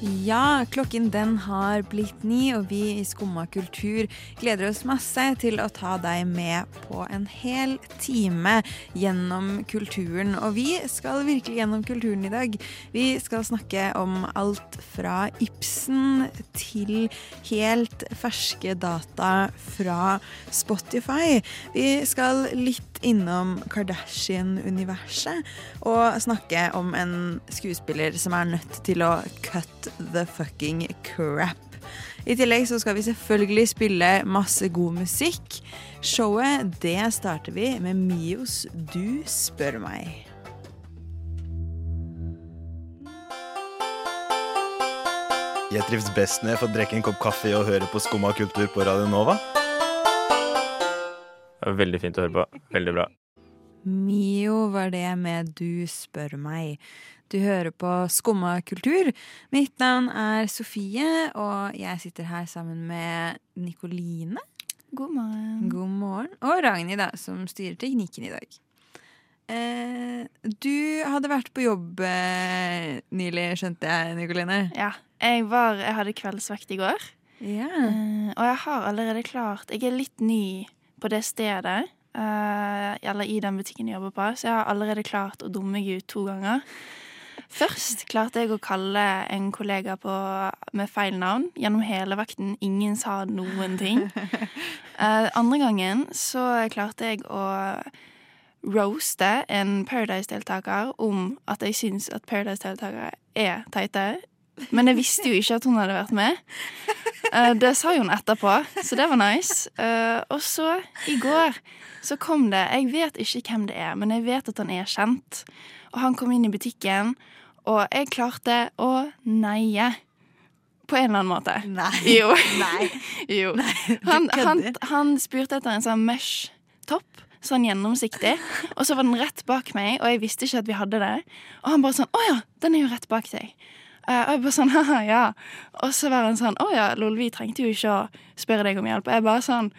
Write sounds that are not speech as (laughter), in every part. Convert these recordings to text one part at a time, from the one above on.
Ja, klokken den har blitt ni, og vi i Skumma kultur gleder oss masse til å ta deg med på en hel time gjennom kulturen. Og vi skal virkelig gjennom kulturen i dag. Vi skal snakke om alt fra Ibsen til helt ferske data fra Spotify. Vi skal litt innom Kardashian-universet og snakke om en skuespiller som er nødt til å cut the fucking crap. I tillegg så skal vi selvfølgelig spille masse god musikk. Showet det starter vi med Mios Du spør meg. Jeg trives best når jeg får drikke en kopp kaffe og høre på Skumma kultur på Radio Nova. Det var Veldig fint å høre på. Veldig bra. Mio var det med Du spør meg. Du hører på Skumma kultur. Mitt navn er Sofie, og jeg sitter her sammen med Nikoline. God morgen. God morgen. Og Ragnhild, da, som styrer teknikken i dag. Eh, du hadde vært på jobb eh, nylig, skjønte jeg, Nikoline. Ja, jeg, var, jeg hadde kveldsvakt i går. Ja. Eh, og jeg har allerede klart Jeg er litt ny på det stedet. eh, eller i den butikken jeg jobber på, så jeg har allerede klart å dumme meg ut to ganger. Først klarte jeg å kalle en kollega på, med feil navn gjennom hele vakten. Ingen sa noen ting. Uh, (laughs) andre gangen så klarte jeg å roaste en Paradise-deltaker om at jeg syns at Paradise-deltakere er teite. Men jeg visste jo ikke at hun hadde vært med. Uh, det sa hun etterpå, så det var nice. Uh, og så, i går, så kom det Jeg vet ikke hvem det er, men jeg vet at han er kjent. Og han kom inn i butikken, og jeg klarte å neie. På en eller annen måte. Nei. Jo. (laughs) Nei. (laughs) jo. Nei. Han, han, han spurte etter en sånn mesh-topp. Sånn gjennomsiktig. (laughs) Og så var den rett bak meg, og jeg visste ikke at vi hadde det. Og han bare sånn 'Å ja, den er jo rett bak deg'. Uh, og jeg bare sånn 'haha, ja'. Og så var han sånn 'Å ja, lol, vi trengte jo ikke å spørre deg om hjelp'. Og jeg bare sånn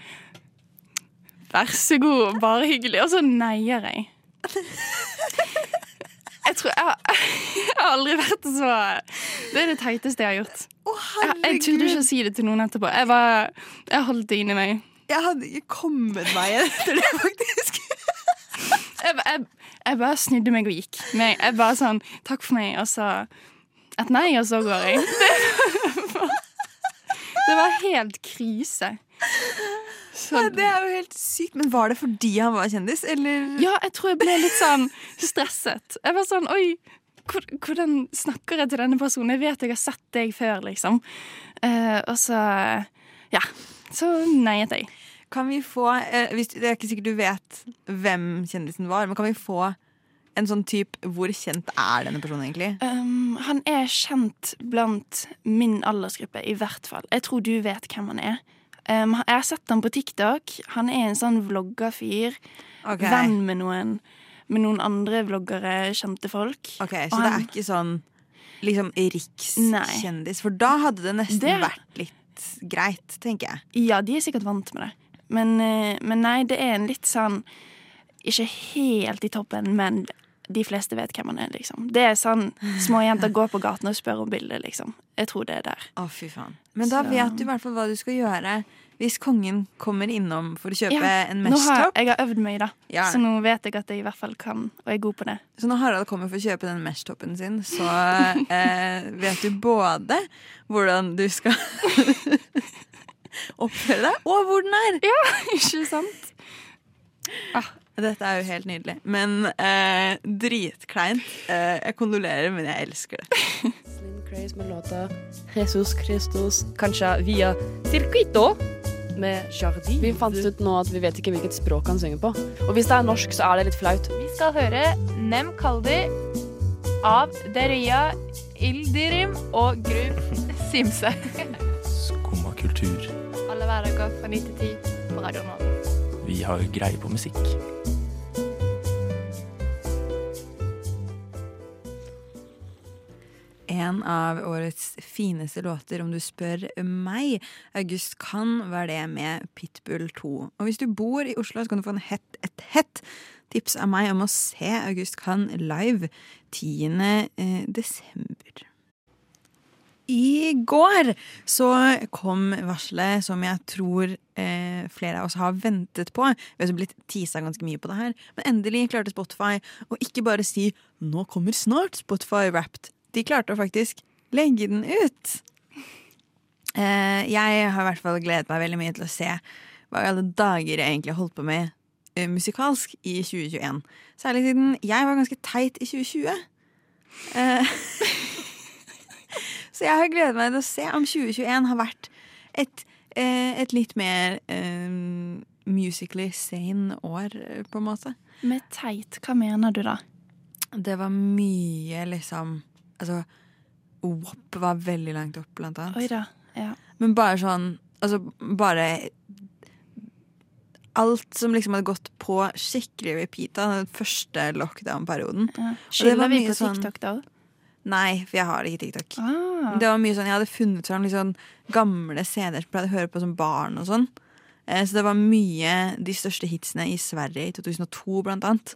'Vær så god, bare hyggelig'. Og så neier jeg. Jeg tror jeg har, (laughs) jeg har aldri vært så Det er det teiteste jeg har gjort. Å, Jeg, jeg turte ikke å si det til noen etterpå. Jeg, var, jeg holdt det inni meg. Jeg hadde ikke kommet meg etter det, faktisk. (laughs) Jeg bare snudde meg og gikk. Men jeg bare sånn Takk for meg, og så et nei, og så går jeg. (laughs) Det var, det var helt krise. Så, Det er jo helt sykt. Men var det fordi han var kjendis, eller? ja, jeg tror jeg ble litt sånn stresset. Jeg var sånn Oi, hvordan snakker jeg til denne personen? Jeg vet jeg har sett deg før, liksom. Uh, og så Ja. Så neiet jeg. Kan vi få eh, hvis, Det er ikke sikkert du vet hvem kjendisen var, men kan vi få en sånn type Hvor kjent er denne personen egentlig? Um, han er kjent blant min aldersgruppe, i hvert fall. Jeg tror du vet hvem han er. Um, jeg har sett han på TikTok. Han er en sånn vloggerfyr. Okay. Venn med noen, med noen andre vloggere, kjente folk. Ok, Så Så det er ikke sånn liksom rikskjendis? For da hadde det nesten Det- vært litt greit, tenker jeg. Ja, de er sikkert vant med det. Men, eh, men nei, det er en litt sånn Ikke helt i toppen, men de fleste vet hvem han er, liksom. Det er sånn små jenter går på gaten og spør om bildet, liksom. Jeg tror det er der. Å, fy faen. Men da vet du i hvert fall hva du skal gjøre hvis kongen kommer innom for å kjøpe Ja, en mesh-topp. jeg har øvd meg, da. Ja. Så nå vet jeg at jeg i hvert fall kan, og er god på det. Så når Harald kommer for å kjøpe den mesh-toppen sin, så (laughs) eh, vet du både hvordan du skal (laughs) oppføre deg, og hvor den er. Ja, (laughs) Ikke sant? Dette er jo helt nydelig. Men eh, dritkleint. Eh, jeg kondolerer, men jeg elsker det. Slim Craze med låta Jesus Christus, kanskje via Circuito med Jardi. Vi fant ut nå at vi vet ikke hvilket språk han synger på. Og hvis det er norsk, så er det litt flaut. Vi skal høre Nem Kaldi av Deria Ildirim og Grub Simse. Skumma kultur. Alle hverdager fra 9 til 10 på Radio Norge. Vi har greie på musikk. En av årets fineste låter, om du spør meg. August kan være det med Pitbull 2. Og hvis du bor i Oslo, så kan du få hett, et hett tips av meg om å se August kan live 10. eh, desember. I går så kom varselet som jeg tror eh, flere av oss har ventet på. Vi har blitt tisa ganske mye på det her. Men endelig klarte Spotify å ikke bare si 'nå kommer snart Spotify Wrapped'. De klarte å faktisk legge den ut. Eh, jeg har i hvert fall gledet meg veldig mye til å se hva i alle dager jeg egentlig har holdt på med eh, musikalsk i 2021. Særlig siden jeg var ganske teit i 2020. Eh, (laughs) så jeg har gledet meg til å se om 2021 har vært et, et litt mer musically sane år, på en måte. Med teit, hva mener du da? Det var mye liksom Altså, WAP var veldig langt opp, blant annet. Oi da. Ja. Men bare sånn Altså bare Alt som liksom hadde gått på skikkelig repeat av den første lockdown-perioden. Ja. Skylder vi på sånn- TikTok da? Nei, for jeg har ikke TikTok. Ah. Det var mye sånn, Jeg hadde funnet fram litt sånn gamle CD-er som pleide å høre på som barn. og sånn eh, Så det var mye de største hitsene i Sverige i 2002, blant annet.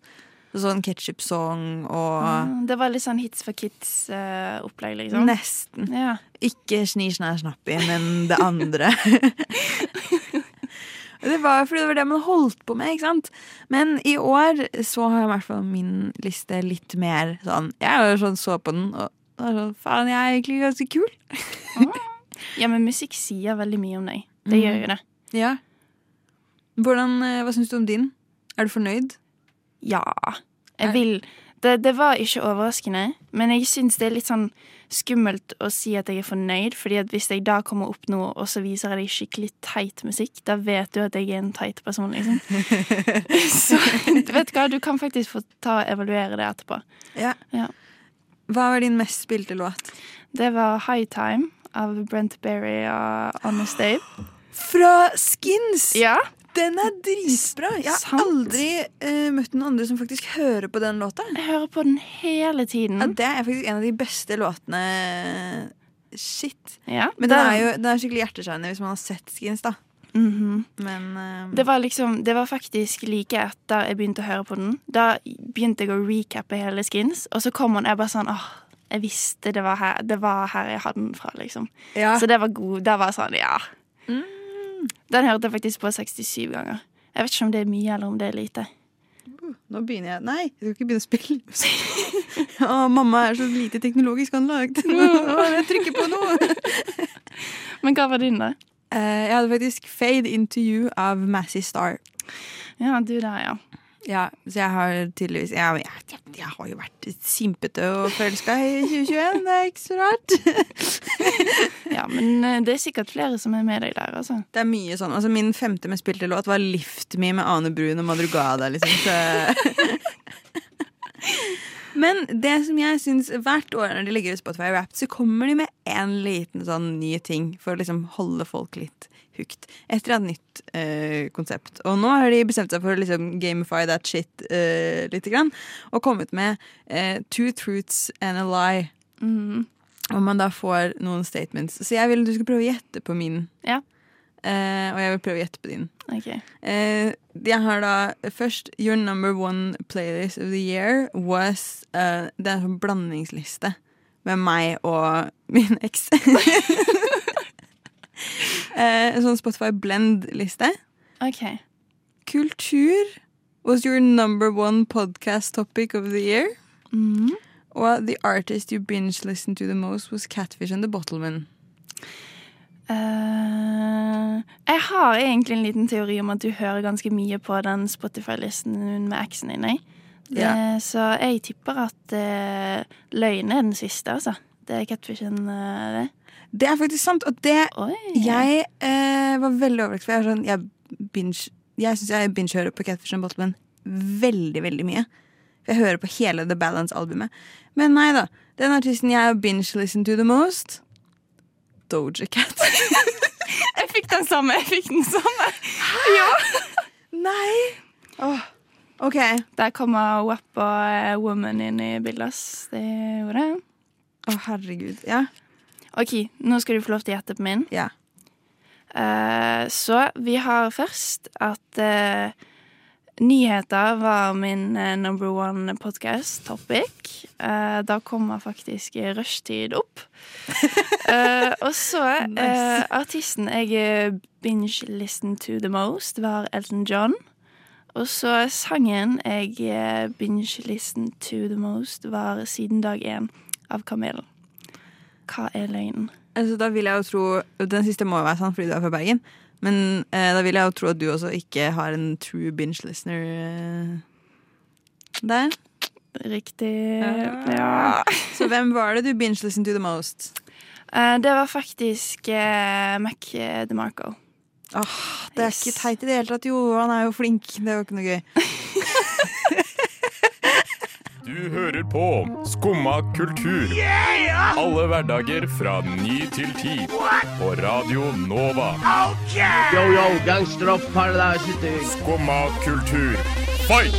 Så sånn Ketchup Song og mm, Det var litt sånn Hits for kids-opplegg, liksom? Nesten. Ja. Ikke Sni, snær, snappi, men det andre. (laughs) det var fordi det var det man holdt på med, ikke sant? Men i år så har jeg i hvert fall min liste litt mer sånn Jeg sånn, så på den, og sånn Faen, jeg er egentlig ganske kul. ja, men musikk sier veldig mye om deg. Det Mm. gjør jo det. Ja. Hvordan, eh, Hva syns du om din? Er du fornøyd? Ja. Jeg vil det, det var ikke overraskende, men jeg syns det er litt sånn skummelt å si at jeg er fornøyd, fordi at hvis jeg da kommer opp nå, og så viser jeg deg skikkelig teit musikk, da vet du at jeg er en teit person, liksom. (laughs) så vet du hva, du kan faktisk få ta og evaluere det etterpå. Ja. Ja. Hva var din mest spilte låt? Det var High Time av Brent Berry og Honest Dave. Fra Skins! Ja. Den er dritbra! Jeg har Sant. aldri eh, møtt noen andre som faktisk hører på den låta. Jeg hører på den hele tiden. Ja, det er faktisk en av de beste låtene Shit. Ja, Men den er jo den er skikkelig hjerteskjærende hvis man har sett Skins, da. Mhm. Men eh, Det var liksom, det var faktisk like etter jeg begynte å høre på den. Da begynte jeg å recappe hele Skins, og så kom han jeg bare sånn åh, jeg visste det var her, det var her jeg hadde den fra, liksom. ja. Så det var god. Da var jeg sånn, ja. Mm. Den hørte jeg faktisk på 67 ganger. Jeg vet ikke om det er mye eller om det er lite. Nå begynner jeg Nei, jeg skal ikke begynne å spille musikk. (laughs) Å, mamma er så lite teknologisk anlagt. (laughs) Å, jeg trykker på noe. (laughs) Men hva var din, da? Eh, jeg hadde faktisk Fade Into You av Massey Star. Ja, du der, ja. Ja, så jeg har tydeligvis Jeg, jeg, jeg har jo vært simpete og forelska i 2021. Det er ikke så rart. (laughs) Ja, Men eh, det er sikkert flere som er med deg der, altså. Det er mye sånn. Altså, min femte mest spilte låt var 'Lift Me' med Ane Brun og Madrugada. Liksom. Så. (laughs) Men det som jeg syns hvert år når de legger ut Spotify Wrapped, så kommer de med en liten sånn ny ting for å liksom holde folk litt hooked. Et nytt eh, konsept. Og nå har de bestemt seg for å liksom gamify that shit eh, lite grann. Og kommet med eh, two truths and a lie. Mhm. Og man da får noen statements. Så jeg vil du skal prøve å gjette på min. Ja. Eh, og jeg vil prøve å gjette på din. Ok. Eh, jeg har da først Your number one playlist of the year was uh, Det er en sånn blandingsliste med meg og min eks. (laughs) (laughs) eh, en sånn Spotify blend-liste. Ok. Kultur was your number one podcast topic of the year. Mm. Og the artist you binge listened to the most was Catfish and the Bottleman. Uh, jeg har egentlig en liten teori om at du hører ganske mye på den Spotify-listen med eksen din. Yeah. Eh, så jeg tipper at uh, løgn er den siste, altså. Det er catfishen, uh, det. Det er faktisk sant, og det Oi. Jeg eh, var veldig overrasket. For jeg, sånn, jeg, binge, jeg syns jeg binge-hører på Catfish and Bottleman veldig, veldig mye. For jeg hører på hele The Balance-albumet. Men nei da. Den artisten jeg binge-listen to the most Doja Cat. (laughs) Jeg fikk den samme! Jeg fikk den samme. nei! Oh. OK. Der kommer WAP og eh, Woman inn i bildet. Det gjorde jeg. Å, herregud. Ja. OK, nå skal du få lov til å gjette på min. Ja. Eh, så vi har først at eh, nyheter var min eh, number one podcast topic. Eh, da kommer faktisk rushtid opp. (laughs) Eh, og så eh, artisten jeg binge-listen to the most, var Elton John. Og så sangen jeg binge listened to the most, var Siden dag én av Kamelen. Hva er løgnen? Altså, da vil jeg jo tro Den siste må jo være sann fordi du er fra Bergen. Men eh, da vil jeg jo tro at du også ikke har en true binge listener eh, der. Riktig. Ja. Ja. Så hvem var det du binge listened to the most? Eh, det var faktisk eh, Mac DeMarco. Åh, det er ikke teit i det hele tatt. Jo, han er jo flink. Det er jo ikke noe gøy. Du hører på Skumma kultur. Alle hverdager fra ny til ti. På Radio Nova. Yo, yo, gangsteropp, paradise Skumma kultur, fight!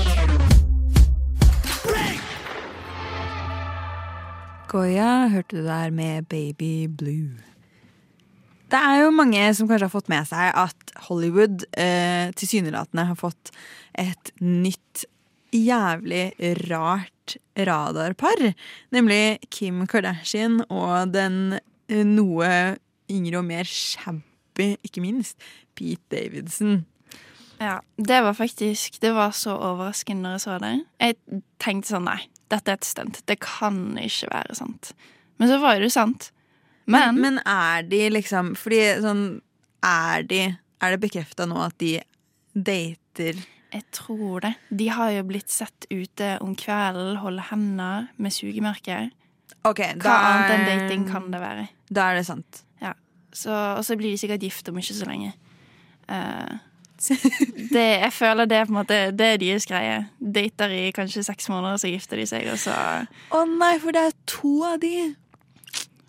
Goya hørte du der med Baby Blue. Det er jo mange som kanskje har fått med seg at Hollywood eh, tilsynelatende har fått et nytt jævlig rart radarpar. Nemlig Kim Kardashian og den eh, noe yngre og mer shabby, ikke minst, Pete Davidson. Ja, det var faktisk Det var så overraskende når jeg så det. Jeg tenkte sånn, nei, dette er et stunt. Det kan ikke være sant. Men så var jo det sant. Men, Men er de liksom Fordi sånn Er de Er det bekrefta nå at de dater jeg tror det. De har jo blitt sett ute om kvelden, holde hender med sugemerker. Okay, Hva annet enn dating kan det være? Da er det sant. Så, og så blir de sikkert gift om ikke så lenge. Uh, (laughs) det, jeg føler det er på en måte Det er deres greie. Dater i kanskje seks måneder, så gifter de seg, og så Å nei, for det er to av de.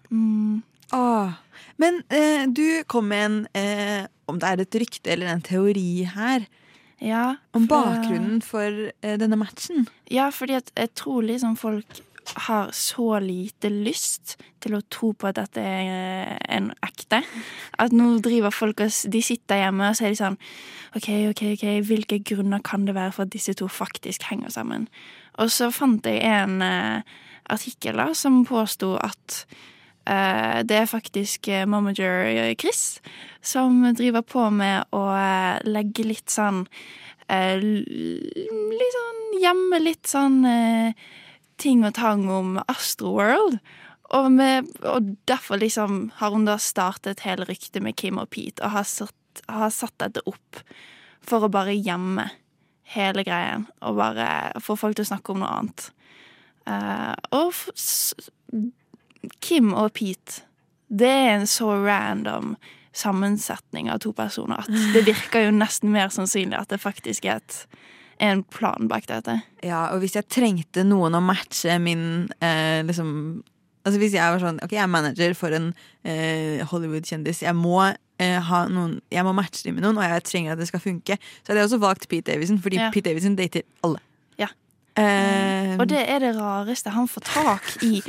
mm, Oh. Men eh, du kom med en eh, Om det er et rykte eller en teori her, Ja. om bakgrunnen for eh, denne matchen. Ja, fordi at jeg tror liksom folk har så lite lyst til å tro på at dette er en ekte. At nå driver folk og De sitter hjemme og så er de sånn OK, OK, ok, hvilke grunner kan det være for at disse to faktisk henger sammen? Og så fant jeg en eh, artikkel da, som påsto at eh, det er faktisk eh, momager Chris som driver på med å eh, legge litt sånn eh, Litt sånn hjemme litt sånn eh, ting og tang om Astroworld. Og, med, og derfor liksom har hun da startet hele ryktet med Kim og Pete og har satt, har satt dette opp for å bare gjemme hele greien og bare få folk til å snakke om noe annet. Uh, og Kim og Pete, det er en så random sammensetning av to personer at det virker jo nesten mer sannsynlig at det faktisk er et, en plan bak dette. Ja, og hvis jeg trengte noen å matche min eh, liksom Altså Hvis jeg var sånn Ok, jeg er manager for en eh, Hollywood-kjendis. Jeg må eh, ha noen Jeg må matche dem med noen, og jeg trenger at det skal funke. Så hadde jeg også valgt Pete Davidson, fordi Ja. Pete Davidson dater alle. Ja. Eh, Og det er det rareste. Han får tak i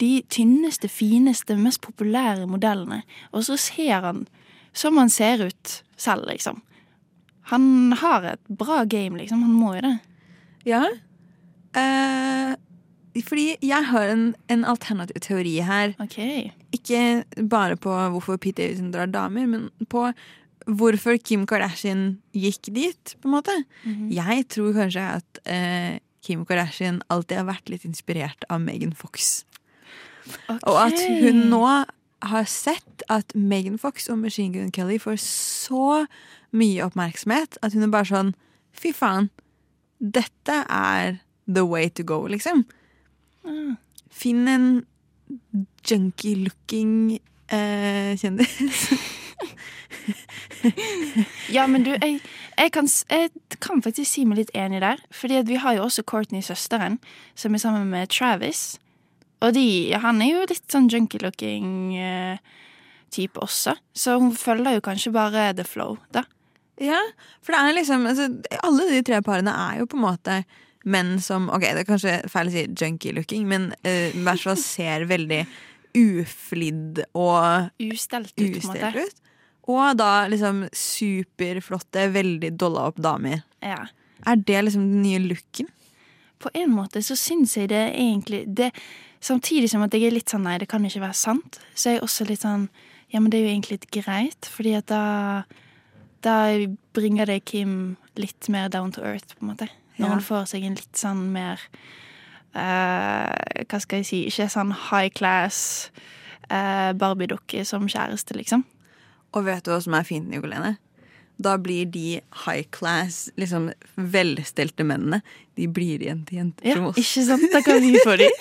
de tynneste, fineste, mest populære modellene. Og så ser han som han ser ut selv, liksom. Han har et bra game, liksom. Han må jo det. Ja. Eh, fordi jeg har en, en alternativ teori her. OK. Ikke bare på hvorfor Pete Davidson drar damer, men på hvorfor Kim Kardashian gikk dit, på en måte. Mhm. Jeg tror kanskje at eh, Kim Kardashian alltid har vært litt inspirert av Megan Fox. Og at hun nå har sett at Megan Fox og Machine Gun Kelly får så mye oppmerksomhet at hun er bare sånn Fy faen, dette er the way to go, liksom. Mm. Finn en junkie-looking eh, kjendis. (laughs) Ja, men du, jeg, jeg, kan, jeg kan faktisk si meg litt enig der. Fordi at vi har jo også Courtney, søsteren, som er sammen med Travis. Og de, han er jo litt sånn junkie-looking eh, også. Så hun følger jo kanskje bare the flow, da. Ja, for det er liksom altså, Alle de tre parene er jo på en måte menn som Ok, det er kanskje feil å si junkie-looking, men uh, i hvert fall ser veldig uflidd og Ustelt ut, på en måte. ustelt ut. Og da liksom superflotte, veldig dolla opp damer. Ja. Er det liksom den nye looken? På en måte så syns jeg det egentlig det, Samtidig som at jeg er litt sånn nei, det kan ikke være sant, så er jeg også litt sånn ja, men det er jo egentlig litt greit, fordi at da da bringer det Kim litt mer down to earth, på en måte. Når Ja. hun får seg en litt sånn mer uh, Hva skal jeg si Ikke sånn high class uh, Barbie-dukke som kjæreste, liksom. Og vet du hva som er fint, Nicolene? Da blir de high class, liksom velstelte mennene, de blir igjen til jenter som oss. ikke sant? Da kan vi få de. (laughs)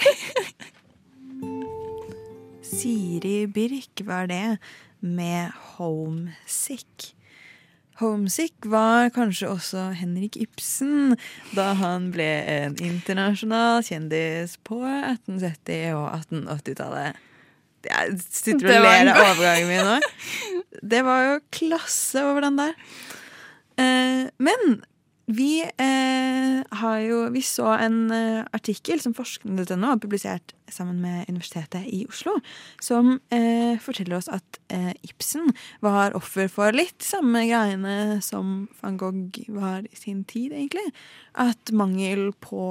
Siri Birk var det, med Homesick. Homesick var kanskje også Henrik Ibsen da han ble en internasjonal kjendis på 1870- og 1880-tallet. Jeg sitter og ler av overgangen min nå. Det var jo klasse over den der. Eh, men vi eh, har jo Vi så en eh, artikkel som forskning.no har publisert sammen med Universitetet i Oslo, som eh, forteller oss at eh, Ibsen var offer for litt samme greiene som van Gogh var i sin tid, egentlig. At mangel på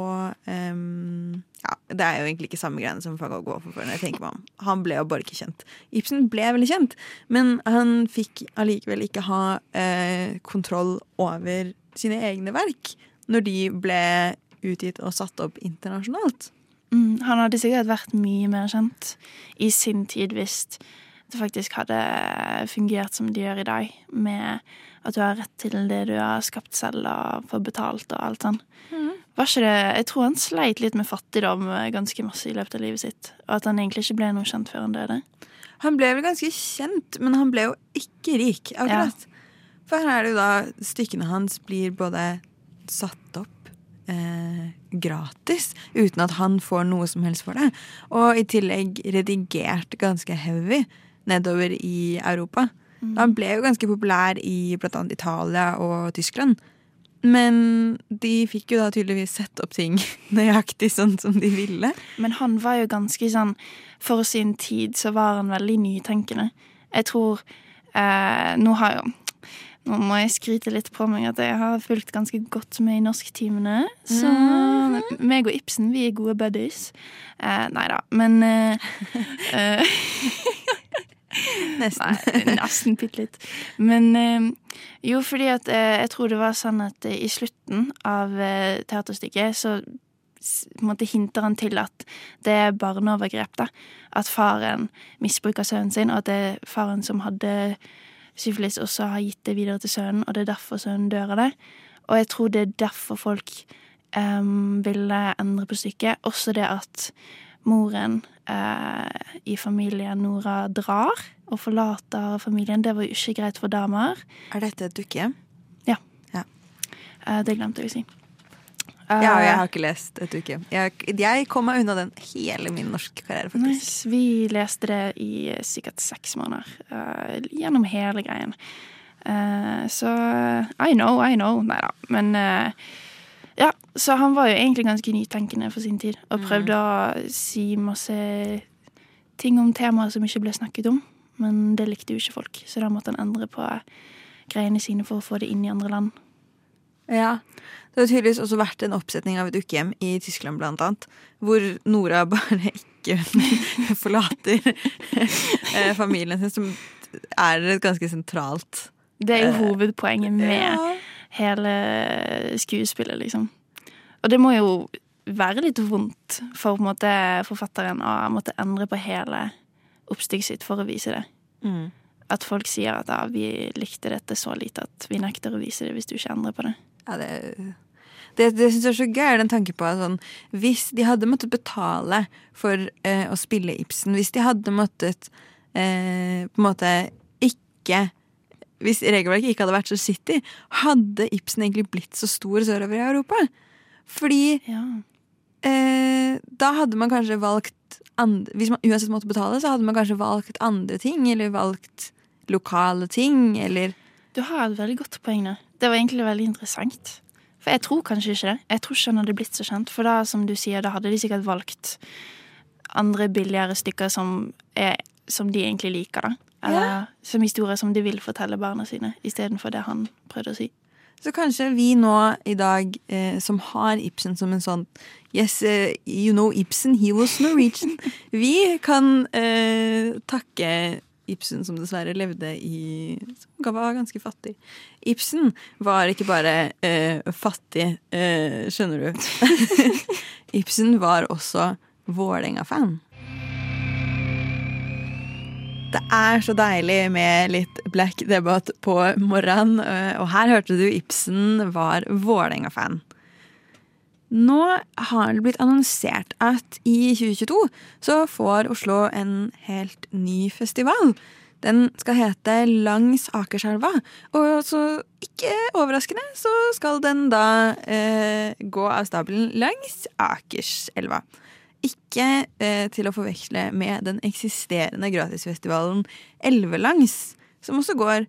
em, Ja, det er jo egentlig ikke samme greiene som van Gogh var offer for. når jeg tenker meg om. Han ble jo bare ikke kjent. Ibsen ble veldig kjent, men han fikk allikevel ikke ha eh, kontroll over sine egne verk når de ble utgitt og satt opp internasjonalt. Mm, han hadde sikkert vært mye mer kjent i sin tid hvis det faktisk hadde fungert som det gjør i dag, med at du har rett til det du har skapt selv og får betalt og alt sånn. Var ikke det Jeg tror han sleit litt med fattigdom ganske masse i løpet av livet sitt, og at han egentlig ikke ble noe kjent før han døde. Han ble vel ganske kjent, men han ble jo ikke rik, akkurat. For her er det jo da stykkene hans blir både satt opp eh, gratis, uten at han får noe som helst for det, og i tillegg redigert ganske heavy nedover i Europa. Han ble jo ganske populær i annet Italia og Tyskland. Men de fikk jo da tydeligvis sett opp ting (laughs) nøyaktig sånn som de ville. Men han var jo ganske sånn For sin tid så var han veldig nytenkende. Jeg tror eh, Nå har jo nå må jeg skryte litt på meg at jeg har fulgt ganske godt med i norsktimene. Så meg og Ibsen, vi er gode buddies. Eh, nei da, men eh, (laughs) eh, Nesten. Nei, nesten bitte litt. Men eh, jo, fordi at eh, jeg tror det var sånn at eh, i slutten av teaterstykket så måtte måte hinter han til at det er barneovergrep. da. At faren misbruker sønnen sin, og at det er faren som hadde syfilis, også har gitt det videre til sønnen, og det er derfor sønnen dør av det. Og jeg tror det er derfor folk um, ville endre på stykket. Også det at moren uh, i familien Nora drar og forlater familien. Det var jo ikke greit for damer. Er dette et dukkehjem? Eh, det glemte jeg å si. Ja, Eh, jeg har ikke lest et uke. Jeg, jeg kom meg unna den hele min norske karriere, faktisk. Nice. Vi leste det i sikkert seks måneder. Uh, gjennom hele greien. Uh, så I know, I know. Nei da. Men uh, ja, så han var jo egentlig ganske nytenkende for sin tid. Og prøvde å si masse ting om temaer som ikke ble snakket om. Men det likte jo ikke folk, så da måtte han endre på greiene sine for å få det inn i andre land. Ja. Det har tydeligvis også vært en oppsetning av et ukehjem i Tyskland, blant annet. Hvor Nora bare ikke (laughs) forlater eh, familien sin, som er ganske sentralt Det er jo Eh, hovedpoenget med Ja. hele skuespillet, liksom. Og det må jo være litt vondt for måte, forfatteren å måtte endre på hele oppstykket sitt for å vise det. Mm. At folk sier at ja, vi likte dette så lite at vi nekter å vise det hvis du ikke endrer på det. Ja, det det, det syns jeg er så gøy, er den tanken på at sånn, hvis de hadde måttet betale for eh, å spille Ibsen, hvis de hadde måttet eh, på en måte ikke Hvis regelverket ikke hadde vært så shitty, hadde Ibsen egentlig blitt så stor sørover i Europa? Fordi Ja. eh, da hadde man kanskje valgt andre, Hvis man uansett måtte betale, så hadde man kanskje valgt andre ting, eller valgt lokale ting, eller Du har et veldig godt poeng der. Det var egentlig veldig interessant. For jeg tror kanskje ikke det. Jeg tror ikke han hadde blitt så kjent. For da, som du sier, da hadde de sikkert valgt andre billigere stykker som, er, som de egentlig liker, da. Eller som historier som de vil fortelle barna sine, istedenfor det han prøvde å si. Så kanskje vi nå i dag, eh, som har Ibsen som en sånn Yes, uh, you know Ibsen, he was Norwegian. (laughs) Vi kan eh, takke Ibsen, som dessverre levde i Som var ganske fattig. Ibsen var ikke bare eh, fattig, eh, skjønner du. (laughs) Ibsen var også Vålerenga-fan. Det er så deilig med litt black debatt på morgenen, eh, og her hørte du Ibsen var Vålerenga-fan. Nå har det blitt annonsert at i 2022 så får Oslo en helt ny festival. Den skal hete Langs Akerselva, og så ikke overraskende så skal den da eh, gå av stabelen langs Akerselva. Ikke eh, til å forveksle med den eksisterende gratisfestivalen Elvelangs, som også går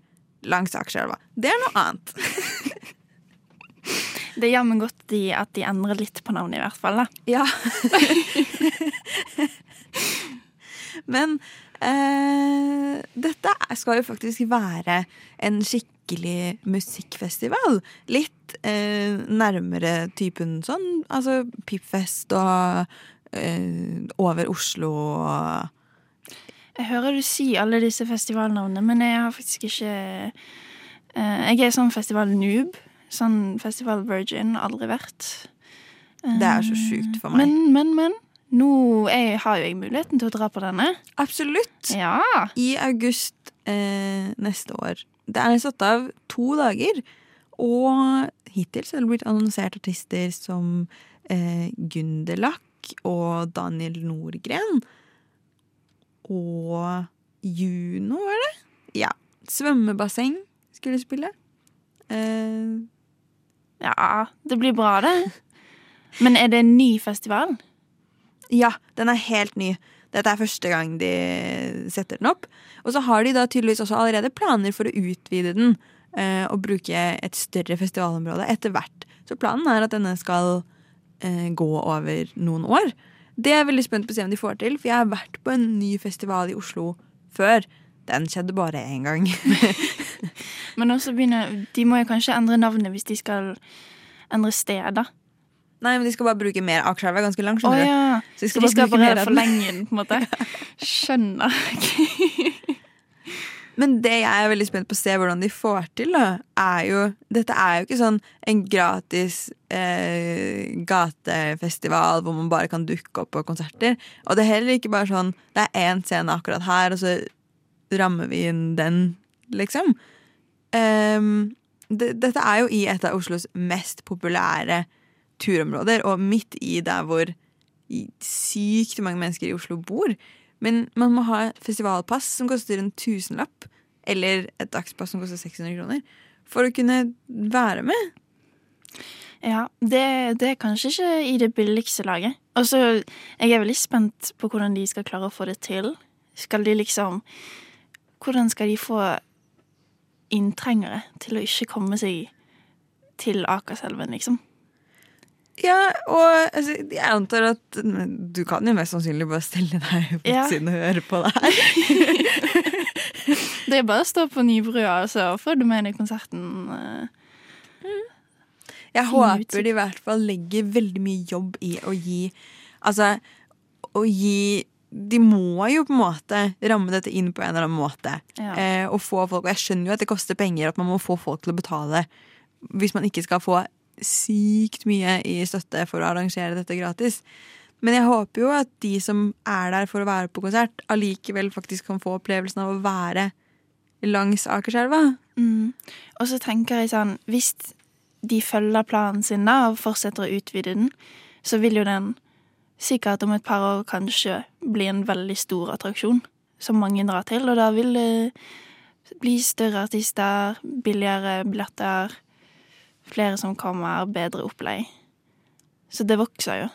langs Akerselva. Det er noe annet. (laughs) Det gjør meg godt de, at de endrer litt på navnet, i hvert fall. da. Ja. (laughs) Men eh, dette skal jo faktisk være en skikkelig musikkfestival. Litt eh, nærmere typen sånn, altså Pipfest og eh, Over Oslo og Jeg hører du si alle disse festivalnavnene, men jeg har faktisk ikke eh, Jeg er sånn festival-noob. Sånn festival virgin. Aldri vært. Det er så sjukt for meg. Men, men, men. Nå jeg, har jo jeg muligheten til å dra på denne. Absolutt. Ja. I august eh, neste år. Det er satt av to dager. Og hittil så har det blitt annonsert artister som eh, Gunderlach og Daniel Nordgren. Og Juno, var det? Ja. Svømmebasseng skulle spille. Eh, Ja, det blir bra, det. Men er det en ny festival? Ja, den er helt ny. Dette er første gang de setter den opp. Og så har de da tydeligvis også allerede planer for å utvide den eh, og bruke et større festivalområde etter hvert. Så planen er at denne skal eh, gå over noen år. Det er jeg veldig spent på å se om de får til, for jeg har vært på en ny festival i Oslo før. Den skjedde bare én gang. (laughs) (laughs) Men også begynner De må jo kanskje endre navnet hvis de skal endre sted, da. Nei, men de skal bare bruke mer. Akerselva er ganske langt, skjønner oh, ja. Så de Så skal de skal bare bare forlenge den, på en måte? (laughs) Skjønner. (laughs) Men det jeg er veldig spent på å se hvordan de får til, da, er jo Dette er jo ikke sånn en gratis eh, gatefestival hvor man bare kan dukke opp på konserter. Og det er heller ikke bare sånn Det er én scene akkurat her, og så rammer vi inn den, liksom. Um, det, dette er jo i et av Oslos mest populære turområder, og midt i der hvor sykt mange mennesker i Oslo bor. Men man må ha festivalpass som koster en tusenlapp, eller et dagspass som koster 600 kroner, for å kunne være med. Ja, det, det er kanskje ikke i det billigste laget. Og så jeg er veldig spent på hvordan de skal klare å få det til. Skal de liksom Hvordan skal de få inntrengere til å ikke komme seg til Akerselven, liksom? Ja, og altså, jeg antar at du kan jo mest sannsynlig bare stille deg på Ja. og høre på det her. (laughs) Det er bare å stå på Nybrua, og så får du med deg konserten. eh. Jeg håper de i hvert fall legger veldig mye jobb i å gi Altså, å gi De må jo på en måte ramme dette inn på en eller annen måte. Ja. Eh, og få folk Og jeg skjønner jo at det koster penger, at man må få folk til å betale hvis man ikke skal få sykt mye i støtte for å arrangere dette gratis. Men jeg håper jo at de som er der for å være på konsert, allikevel faktisk kan få opplevelsen av å være langs Akerselva. Mm. Og så tenker jeg sånn Hvis de følger planen sin da og fortsetter å utvide den, så vil jo den sikkert om et par år kanskje bli en veldig stor attraksjon som mange drar til. Og da vil det bli større artister, billigere billetter, flere som kommer, bedre opplegg. Så det vokser jo.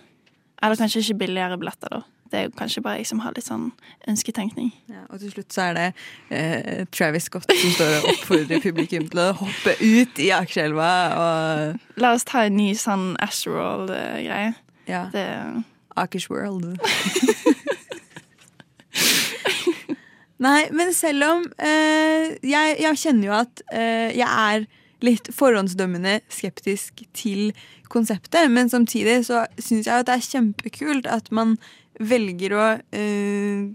Eller kanskje ikke billigere billetter, da. Det er jo kanskje bare jeg som har litt sånn ønsketenkning. Ja, og til slutt så er det eh, Travis Scott som står og oppfordrer publikum til å hoppe ut i aksjeelva og La oss ta en ny sånn Astroworld-greie. Ja. Det Akers World. Nei, men selv om eh, jeg, jeg kjenner jo at eh, jeg er litt forhåndsdømmende skeptisk til konseptet, men samtidig så syns jeg at det er kjempekult at man velger å eh,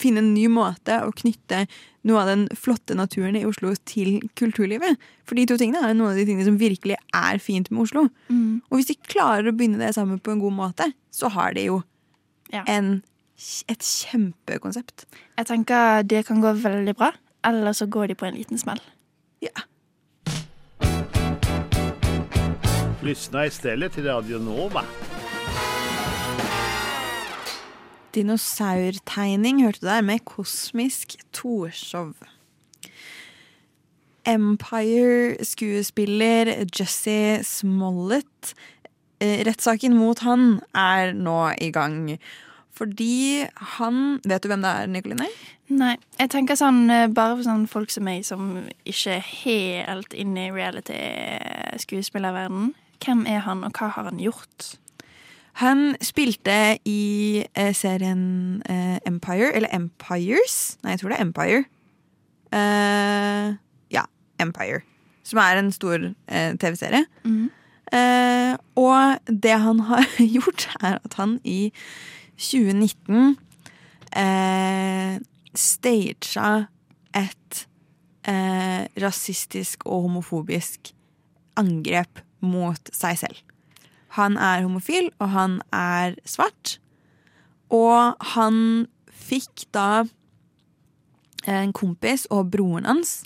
finne en ny måte å knytte noe av den flotte naturen i Oslo til kulturlivet. For de to tingene er noen av de tingene som virkelig er fint med Oslo. Mm. Og hvis de klarer å begynne det sammen på en god måte, så har de jo Ja. en, et kjempekonsept. Jeg tenker det kan gå veldig bra, eller så går de på en liten smell. Ja. Lyssna istället till Radio Nova. Dinosaurtegning hørte du der, med kosmisk Torshov. Empire-skuespiller Jesse Smollett. Eh, rettssaken mot han er nå i gang. Fordi han Vet du hvem det er, Nicoline? Nei, jeg tenker sånn eh, bare for sånn folk som meg, som ikke er helt inne i reality-skuespillerverdenen. Hvem er han, og hva har han gjort? Han spilte i eh, serien eh, Empire, eller Empires. Nei, jeg tror det er Empire. Eh, ja, Empire. Som er en stor eh, TV-serie. Mm. Eh, og det han har (laughs) gjort, er at han i 2019 eh, stagea et eh, rasistisk og homofobisk angrep mot seg selv. Han er homofil, og han er svart. Og han fikk da en kompis og broren hans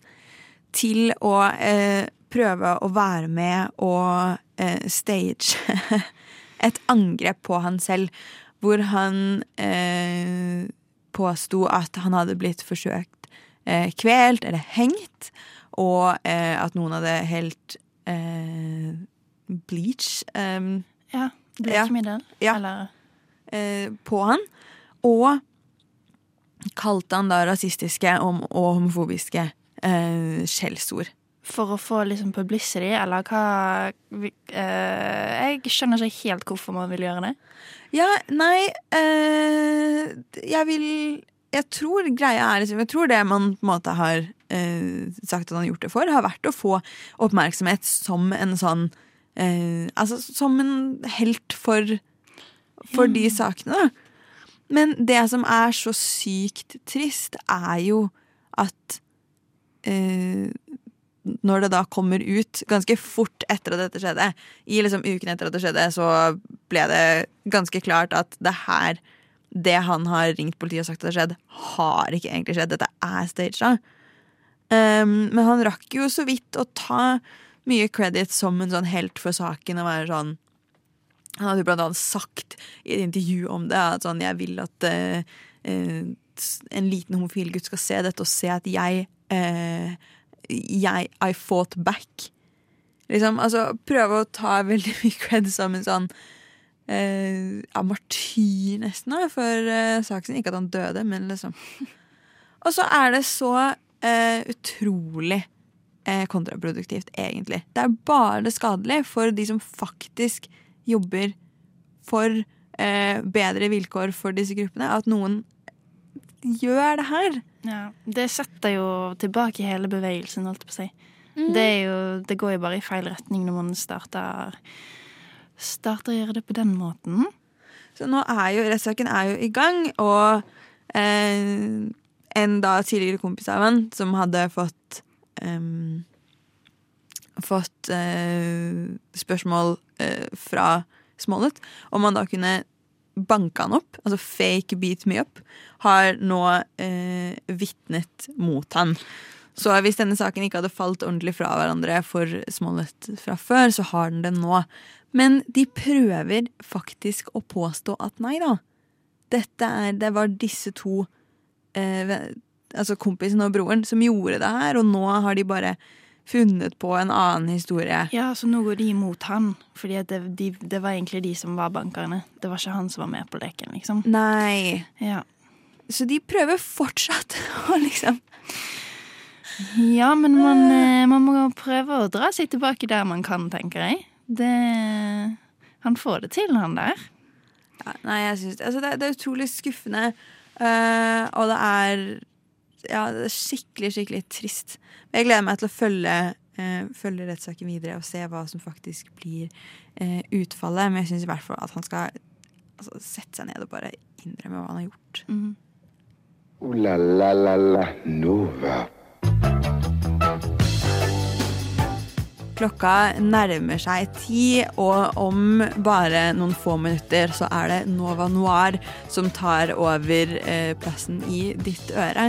til å eh, prøve å være med og eh, stage (laughs) et angrep på han selv, hvor han eh, påsto at han hadde blitt forsøkt eh, kvelt eller hengt, og eh, at noen hadde helt eh, bleach um, Ja, Bleachmiddel, Ja. Eller eh, på han. Og kalte han da rasistiske og, homofobiske eh, skjellsord. for å få liksom publicity, eller hva eh, Jeg skjønner ikke helt hvorfor man vil gjøre det. Ja, nei eh, Jeg vil Jeg tror greia er liksom Jeg tror det man på en måte har eh, sagt at han har gjort det for, har vært å få oppmerksomhet som en sånn eh, Altså som en helt for For de sakene, da. Men det som er så sykt trist, er jo at eh, når det da kommer ut ganske fort etter at dette skjedde, i liksom uken etter at det skjedde, så ble det ganske klart at det her Det han har ringt politiet og sagt at det har skjedd, har ikke egentlig skjedd. Dette er staged. Um, men han rakk jo så vidt å ta mye credit som en sånn helt for saken og være sånn Han hadde blant annet sagt i et intervju om det at sånn Jeg vil at uh, en liten homofil gutt skal se dette og se at jeg uh, jeg I fought back. Liksom, altså prøve å ta veldig mye cred som en sånn ja, martyr, nesten, da, for saken. Ikke at han døde, men liksom. Og så er det så utrolig kontraproduktivt, egentlig. Det er bare skadelig for de som faktisk jobber for eh, bedre vilkår for disse gruppene, at noen gjør det her. Ja, Det setter jo tilbake hele bevegelsen, holdt jeg på å si. Mm. Det, er jo, det går jo bare i feil retning når man starter Starter å gjøre det på den måten. Så nå er jo rettssaken er jo i gang, og eh, en da tidligere kompis av han som hadde fått em, Fått uh, spørsmål uh, fra Smollett om han da kunne banke han opp, altså fake beat me up, har nå uh, vitnet mot han. Så hvis denne saken ikke hadde falt ordentlig fra hverandre for Smollett fra før, så har den det nå. Men de prøver faktisk å påstå at nei da. Dette er, det var disse to, eh, altså kompisen og broren, som gjorde det her, og nå har de bare funnet på en annen historie. Ja, så nå går de imot han, fordi det, de, det var egentlig de som var bankerne. Det var ikke han som var med på leken, liksom. Nei. Ja. Så de prøver fortsatt (laughs) å liksom Ja, men man, eh, man må prøve å dra seg tilbake der man kan, tenker jeg. Det Han får det til, han der. ja, Nei, jeg synes altså, det, det er utrolig skuffende. Uh, og det er Ja, det er skikkelig, skikkelig trist. Men jeg gleder meg til å følge, eh, følge rettssaken videre og se hva som faktisk blir eh, utfallet. Men jeg syns i hvert fall at han skal altså, sette seg ned og bare innrømme hva han har gjort. Mm. Uh, la la la la Nova. Klokka nærmer seg ti, og om bare noen få minutter så er det Nova Noir som tar over eh, plassen i ditt øre.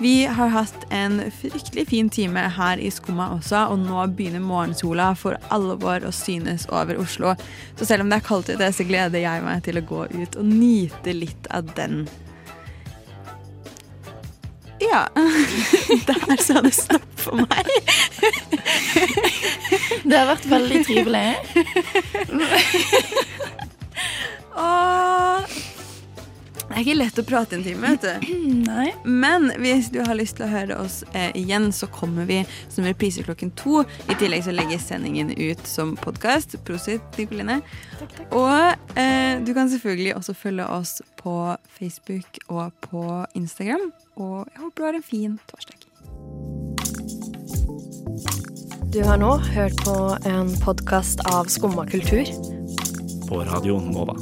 Vi har hatt en fryktelig fin time her i Skumma også, og nå begynner morgensola for alvor å synes over Oslo. Så selv om det er kaldt ute, så gleder jeg meg til å gå ut og nyte litt av den. Ja. (laughs) Der sa det stopp for meg. Det har vært veldig trivelig. Åh. Det er ikke lett å prate en time, vet du. (clears throat) Nei. Men hvis du har lyst til å høre oss eh, igjen, så kommer vi som reprise klokken to. I tillegg så legges sendingen ut som podkast. Prosit, Nikoline. Og eh, du kan selvfølgelig også følge oss på Facebook og på Instagram. Og jeg håper du har en fin torsdag. Du har nå hørt på en podkast av Skumma kultur. På Radio Nova.